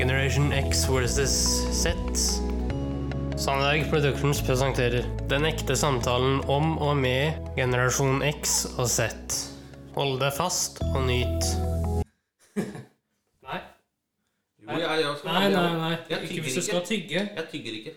Generation X versus Z. Sandberg Productions presenterer Den ekte samtalen om og med generasjon X og Z. Hold deg fast og nyt. nei, Jo, jeg, jeg skal nei, nei. nei. Jeg Ikke hvis du skal tygge. Jeg tygger ikke.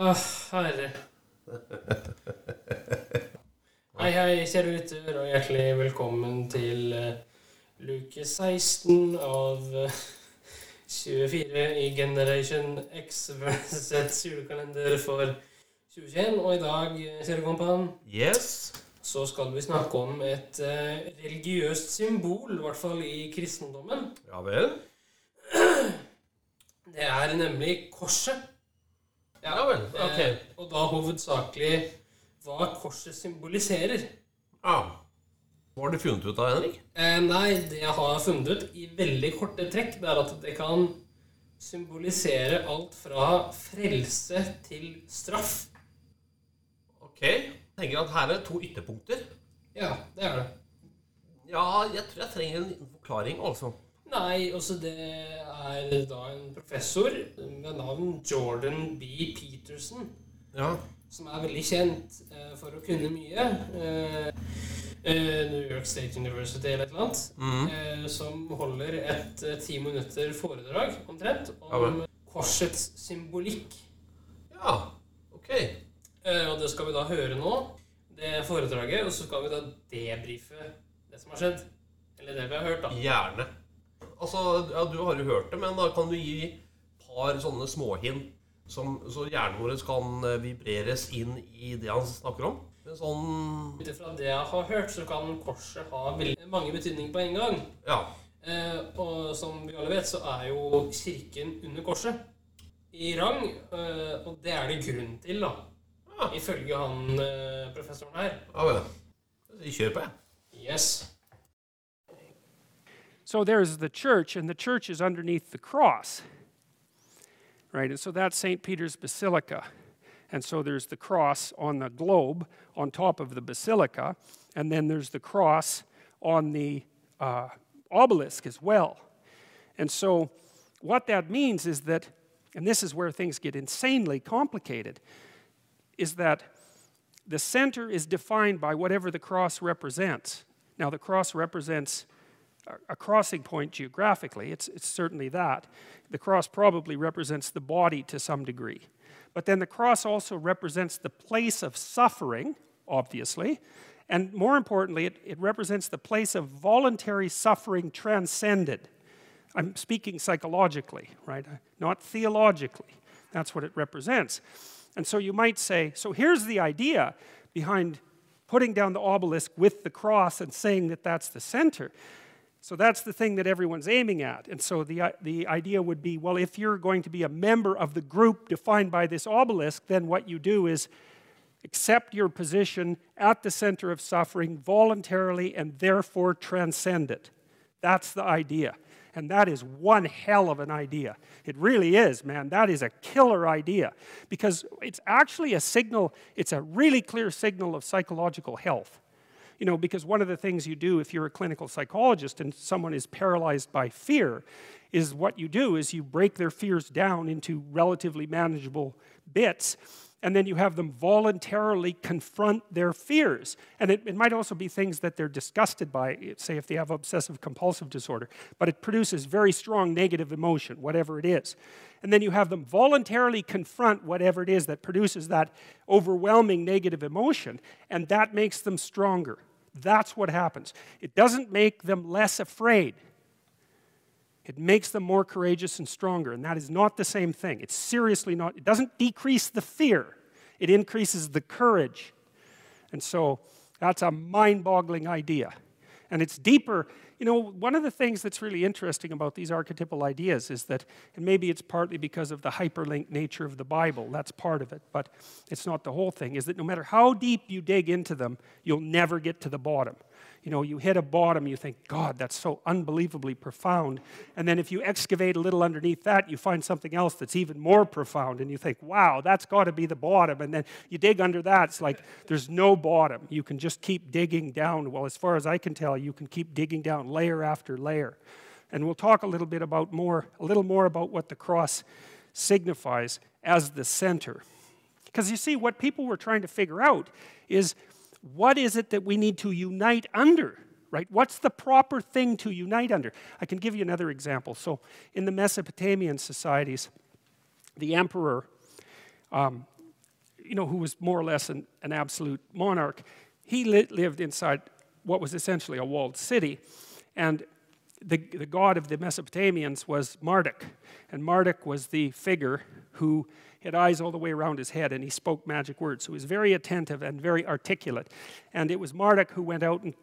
Åh, herre. Hei, hei, kjære lytter, og hjertelig velkommen til uh, luke 16 av eh, 24 i Generation X versus julekalender for 2021. Og i dag, kjære kompan, Yes. så skal vi snakke om et eh, religiøst symbol, i hvert fall i kristendommen. Ja vel. Det er nemlig korset. Ja vel. Ok. Eh, og da hovedsakelig hva korset symboliserer. Ja. Hva har du funnet ut av, Henrik? Eh, nei, det jeg har funnet ut i veldig korte trekk, det er at det kan symbolisere alt fra frelse til straff. Ok. Jeg tenker at her er to ytterpunkter. Ja, det er det. Ja, jeg tror jeg trenger en liten forklaring, altså. Nei, også det er da en professor med navn Jordan B. Peterson, Ja. som er veldig kjent eh, for å kunne mye. Eh, New York State University eller et eller annet. Mm. eh, som holder et eh, ti minutter foredrag omtrent om ja, korsets symbolikk. Ja. Ok. Og det skal vi da høre nå, det foredraget, og så skal vi da debrife det som har skjedd. Eller det vi har hørt, da. Gjerne. Altså, ja, du har jo hørt det, men da kan du gi et par sånne småhint som, så hjernen vår kan vibreres inn i det han snakker om. En sånn Ut ifra det jeg har hørt, så kan korset ha veldig mange betydninger på en gang. Ja. Eh, og som vi alle vet, så er jo kirken under korset i rang. Eh, og det er det grunn til, da. Ja. Ifølge han eh, professoren her. Ja vel. Kjør på, jeg. Yes. So there's the church, and the church is underneath the cross. Right? And so that's St. Peter's Basilica. And so there's the cross on the globe on top of the basilica, and then there's the cross on the uh, obelisk as well. And so what that means is that, and this is where things get insanely complicated, is that the center is defined by whatever the cross represents. Now, the cross represents a- crossing point geographically, it's, it's certainly that. The cross probably represents the body to some degree. But then the cross also represents the place of suffering, obviously. And more importantly, it, it represents the place of voluntary suffering transcended. I'm speaking psychologically, right? Not theologically. That's what it represents. And so you might say, so here's the idea behind putting down the obelisk with the cross and saying that that's the center. So that's the thing that everyone's aiming at. And so the, the idea would be well, if you're going to be a member of the group defined by this obelisk, then what you do is accept your position at the center of suffering voluntarily and therefore transcend it. That's the idea. And that is one hell of an idea. It really is, man. That is a killer idea because it's actually a signal, it's a really clear signal of psychological health. You know, because one of the things you do if you're a clinical psychologist and someone is paralyzed by fear is what you do is you break their fears down into relatively manageable bits and then you have them voluntarily confront their fears. And it, it might also be things that they're disgusted by, say if they have obsessive compulsive disorder, but it produces very strong negative emotion, whatever it is. And then you have them voluntarily confront whatever it is that produces that overwhelming negative emotion, and that makes them stronger. That's what happens. It doesn't make them less afraid. It makes them more courageous and stronger, and that is not the same thing. It's seriously not, it doesn't decrease the fear, it increases the courage. And so that's a mind boggling idea. And it's deeper. You know, one of the things that's really interesting about these archetypal ideas is that, and maybe it's partly because of the hyperlinked nature of the Bible, that's part of it, but it's not the whole thing, is that no matter how deep you dig into them, you'll never get to the bottom. You know, you hit a bottom, you think, God, that's so unbelievably profound. And then if you excavate a little underneath that, you find something else that's even more profound. And you think, wow, that's got to be the bottom. And then you dig under that, it's like there's no bottom. You can just keep digging down. Well, as far as I can tell, you can keep digging down layer after layer. And we'll talk a little bit about more, a little more about what the cross signifies as the center. Because you see, what people were trying to figure out is what is it that we need to unite under? Right? What's the proper thing to unite under? I can give you another example. So, in the Mesopotamian societies, the emperor, um, you know, who was more or less an, an absolute monarch, he li- lived inside what was essentially a walled city. And the, the god of the Mesopotamians was Marduk. And Marduk was the figure who had eyes all the way around his head and he spoke magic words. So he was very attentive and very articulate. And it was Marduk who went out and,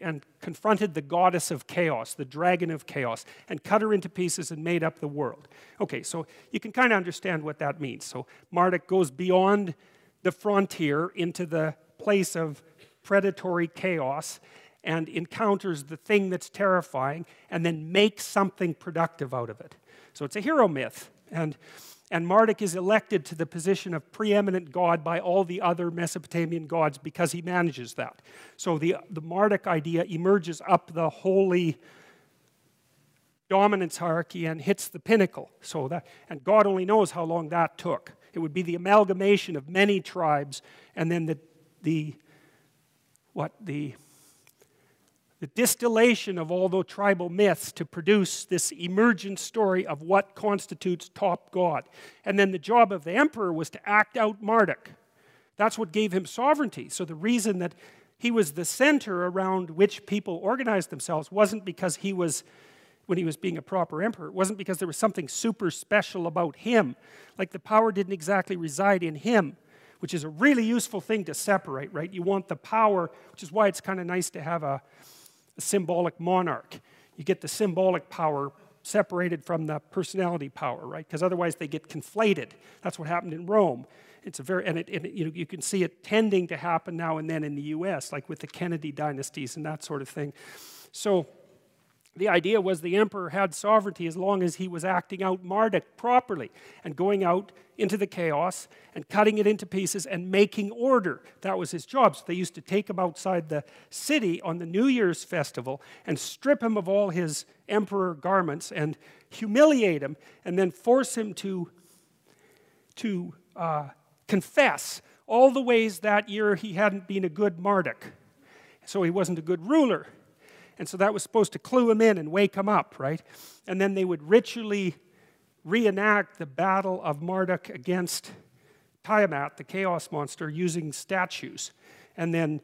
and confronted the goddess of chaos, the dragon of chaos, and cut her into pieces and made up the world. Okay, so you can kind of understand what that means. So Marduk goes beyond the frontier into the place of predatory chaos and encounters the thing that's terrifying and then makes something productive out of it. So it's a hero myth. And, and Marduk is elected to the position of preeminent god by all the other Mesopotamian gods because he manages that. So the, the Marduk idea emerges up the holy dominance hierarchy and hits the pinnacle. So that, and God only knows how long that took. It would be the amalgamation of many tribes and then the, the what the the distillation of all the tribal myths to produce this emergent story of what constitutes top God. And then the job of the emperor was to act out Marduk. That's what gave him sovereignty. So the reason that he was the center around which people organized themselves wasn't because he was when he was being a proper emperor. It wasn't because there was something super special about him. Like the power didn't exactly reside in him, which is a really useful thing to separate, right? You want the power, which is why it's kind of nice to have a, a symbolic monarch. You get the symbolic power separated from the personality power, right? Because otherwise they get conflated. That's what happened in Rome. It's a very, and, it, it, you, know, you can see it tending to happen now and then in the US, like with the Kennedy dynasties and that sort of thing. So, the idea was the emperor had sovereignty as long as he was acting out Marduk properly and going out into the chaos and cutting it into pieces and making order. That was his job. So they used to take him outside the city on the New Year's festival and strip him of all his emperor garments and humiliate him and then force him to, to uh, confess all the ways that year he hadn't been a good Marduk. So he wasn't a good ruler. And so that was supposed to clue him in and wake him up, right? And then they would ritually reenact the battle of Marduk against Tiamat, the chaos monster, using statues. And then,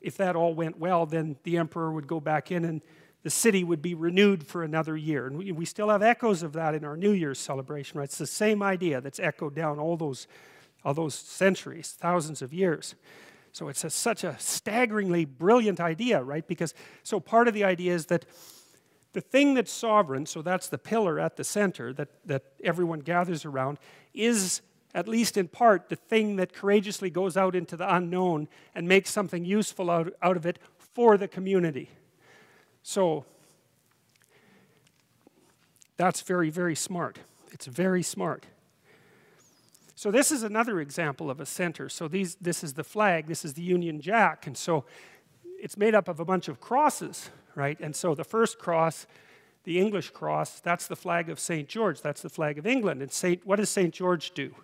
if that all went well, then the emperor would go back in and the city would be renewed for another year. And we, we still have echoes of that in our New Year's celebration, right? It's the same idea that's echoed down all those, all those centuries, thousands of years. So it's a, such a staggeringly brilliant idea, right? Because so part of the idea is that the thing that's sovereign, so that's the pillar at the center that, that everyone gathers around, is at least in part the thing that courageously goes out into the unknown and makes something useful out, out of it for the community. So that's very, very smart. It's very smart. So this is another example of a center. So these, this is the flag, this is the Union Jack, and so it's made up of a bunch of crosses, right? And so the first cross, the English cross, that's the flag of St. George, that's the flag of England. And Saint, what does St. George do?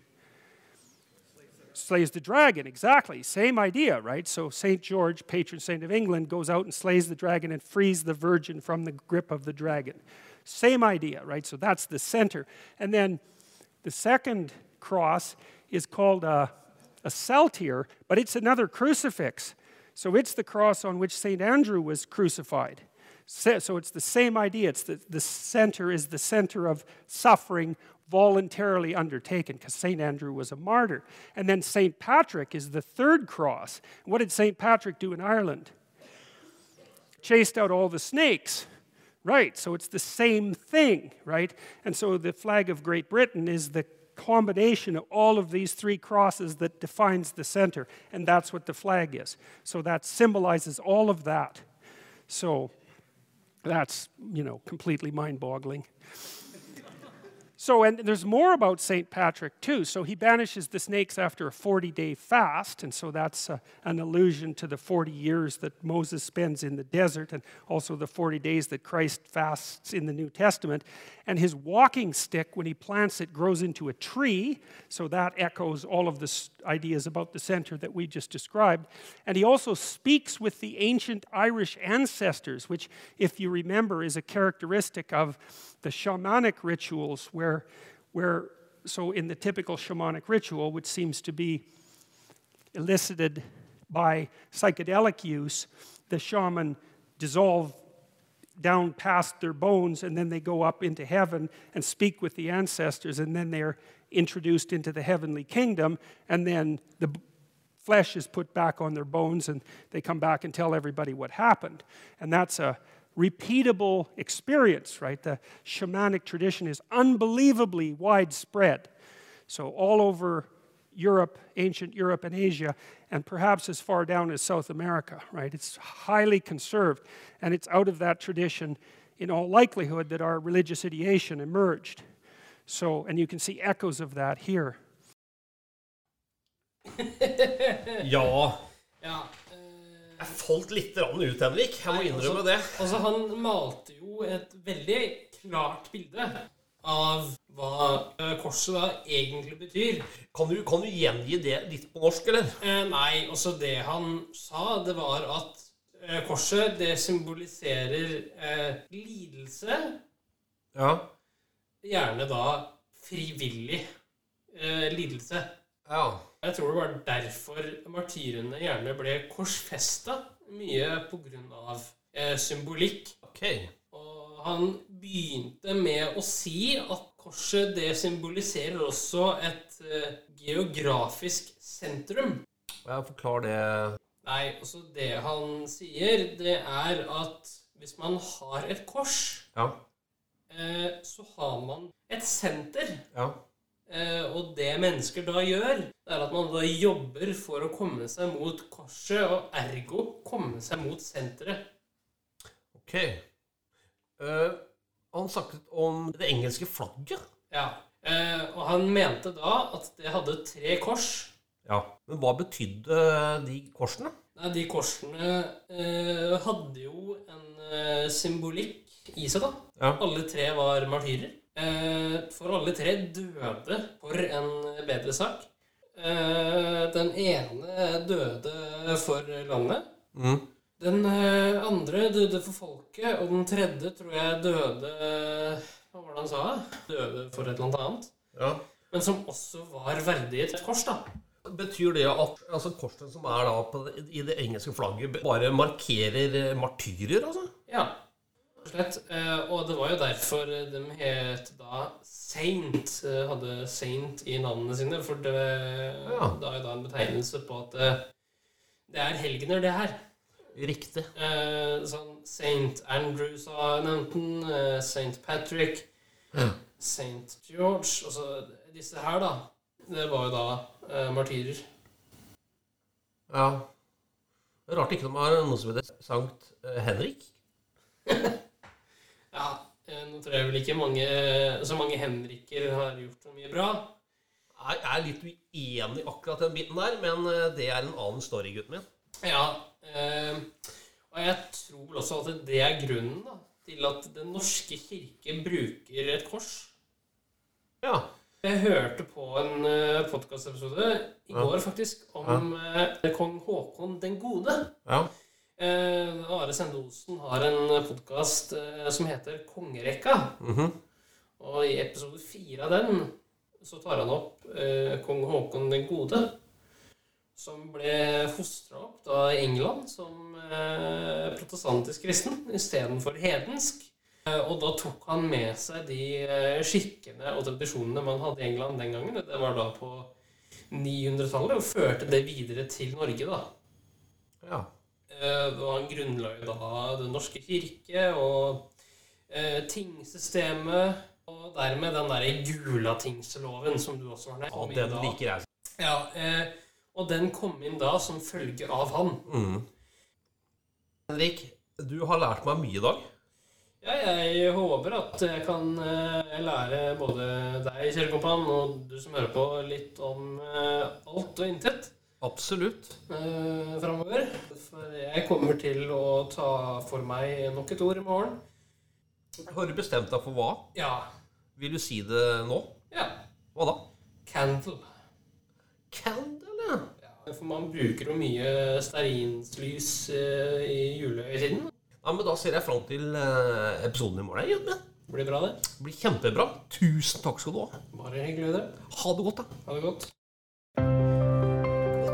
Slays the dragon, exactly. Same idea, right? So St. George, patron saint of England, goes out and slays the dragon and frees the virgin from the grip of the dragon. Same idea, right? So that's the center. And then the second cross is called a, a saltire, but it's another crucifix. So it's the cross on which St. Andrew was crucified. So it's the same idea. It's the, the center is the center of suffering voluntarily undertaken because St. Andrew was a martyr. And then St. Patrick is the third cross. What did St. Patrick do in Ireland? Chased out all the snakes. Right, so it's the same thing, right? And so the flag of Great Britain is the combination of all of these three crosses that defines the center, and that's what the flag is. So that symbolizes all of that. So that's, you know, completely mind boggling. So, and there's more about St. Patrick too. So, he banishes the snakes after a 40 day fast. And so, that's uh, an allusion to the 40 years that Moses spends in the desert and also the 40 days that Christ fasts in the New Testament. And his walking stick, when he plants it, grows into a tree. So, that echoes all of the ideas about the center that we just described. And he also speaks with the ancient Irish ancestors, which, if you remember, is a characteristic of the shamanic rituals where, where so in the typical shamanic ritual, which seems to be elicited by psychedelic use, the shaman dissolve down past their bones and then they go up into heaven and speak with the ancestors and then they're introduced into the heavenly kingdom and then the flesh is put back on their bones and they come back and tell everybody what happened. And that's a repeatable experience, right? The shamanic tradition is unbelievably widespread. So, all over Europe, ancient Europe and Asia, and perhaps as far down as South America, right? It's highly conserved, and it's out of that tradition, in all likelihood, that our religious ideation emerged. So, and you can see echoes of that here. ja. ja. Jeg falt litt ut, Henrik. Jeg må Nei, innrømme altså, det. Altså, han malte jo et veldig klart bilde av hva eh, korset da egentlig betyr. Kan du, kan du gjengi det litt på norsk, eller? Eh, nei, altså det han sa, det var at eh, korset, det symboliserer eh, lidelse. Ja. Gjerne da frivillig eh, lidelse. Ja. Jeg tror det var derfor martyrene gjerne ble korsfesta. Mye pga. Eh, symbolikk. Okay. Og han begynte med å si at korset det symboliserer også et eh, geografisk sentrum. Ja, Forklar det. Nei, altså det han sier, det er at hvis man har et kors, ja. eh, så har man et senter. Ja. Eh, og det mennesker da gjør, det er at man da jobber for å komme seg mot korset, og ergo komme seg mot senteret. Ok. Uh, han snakket om det engelske flagget. Ja. Uh, og han mente da at det hadde tre kors. Ja, Men hva betydde de korsene? Nei, De korsene uh, hadde jo en symbolikk i seg, da. Ja. Alle tre var martyrer. Eh, for alle tre døde for en bedre sak. Eh, den ene døde for landet. Mm. Den eh, andre døde for folket, og den tredje tror jeg døde Hva var det han sa? Døde for et eller annet. Ja. Men som også var verdig et kors, da. Betyr det at altså, korset som er da på, i det engelske flagget, bare markerer martyrer? altså? Ja og det var jo derfor de het da Saint. Eh, hadde Saint i navnene sine. For det, ja. det er jo da en betegnelse på at det, eh, er helgener, det her. Riktig. sånn Saint Andrew sa nevnte den. Saint Patrick. Ja. Saint George. Altså disse her, da. Det var jo da martyrer. Ja. Rart ikke de har noe som heter Sankt Henrik. Ja, eh, nå tror jeg vel ikke mange, så mange Henriker har gjort så mye bra. Jeg er litt uenig akkurat den biten der, men eh, det er en annen story, gutten min. Ja, eh, og jeg tror også at det er grunnen da, til at Den norske kirke bruker et kors. Ja. Jeg hørte på en uh, podkastepisode i ja. går faktisk om ja. uh, kong Haakon den gode. Ja. Eh, Are Sende Osen har en podkast eh, som heter Kongerekka. Mm -hmm. Og i episode fire av den så tar han opp eh, kong Haakon den gode. Som ble fostra opp da i England som eh, protestantisk kristen istedenfor hedensk. Eh, og da tok han med seg de eh, skikkene og tradisjonene man hadde i England den gangen. Det var da på 900-tallet, og førte det videre til Norge, da. Ja. Eh, han grunnla jo da Den norske kirke og eh, tingsystemet. Og dermed den derre Gulatingsloven som du også var nevnt. Ja, den liker jeg. Ja, eh, og den kom inn da som følge av han. Mm. Henrik, du har lært meg mye i dag. Ja, jeg håper at jeg kan eh, lære både deg, kjære Kompan, og du som hører på, litt om eh, alt og intet Absolutt. eh, framover. For jeg kommer til å ta for meg nok et ord i morgen. Har du bestemt deg for hva? Ja. Vil du si det nå? Ja. Hva da? Candle. Candle, ja. For man bruker jo mye stearinslys eh, i julehøytiden. Ja, men Da ser jeg fram til eh, episoden i morgen. Jødme. Blir bra. Det blir kjempebra. Tusen takk skal du ha. Bare hyggelig, det. Ha det godt, da. Ha det godt.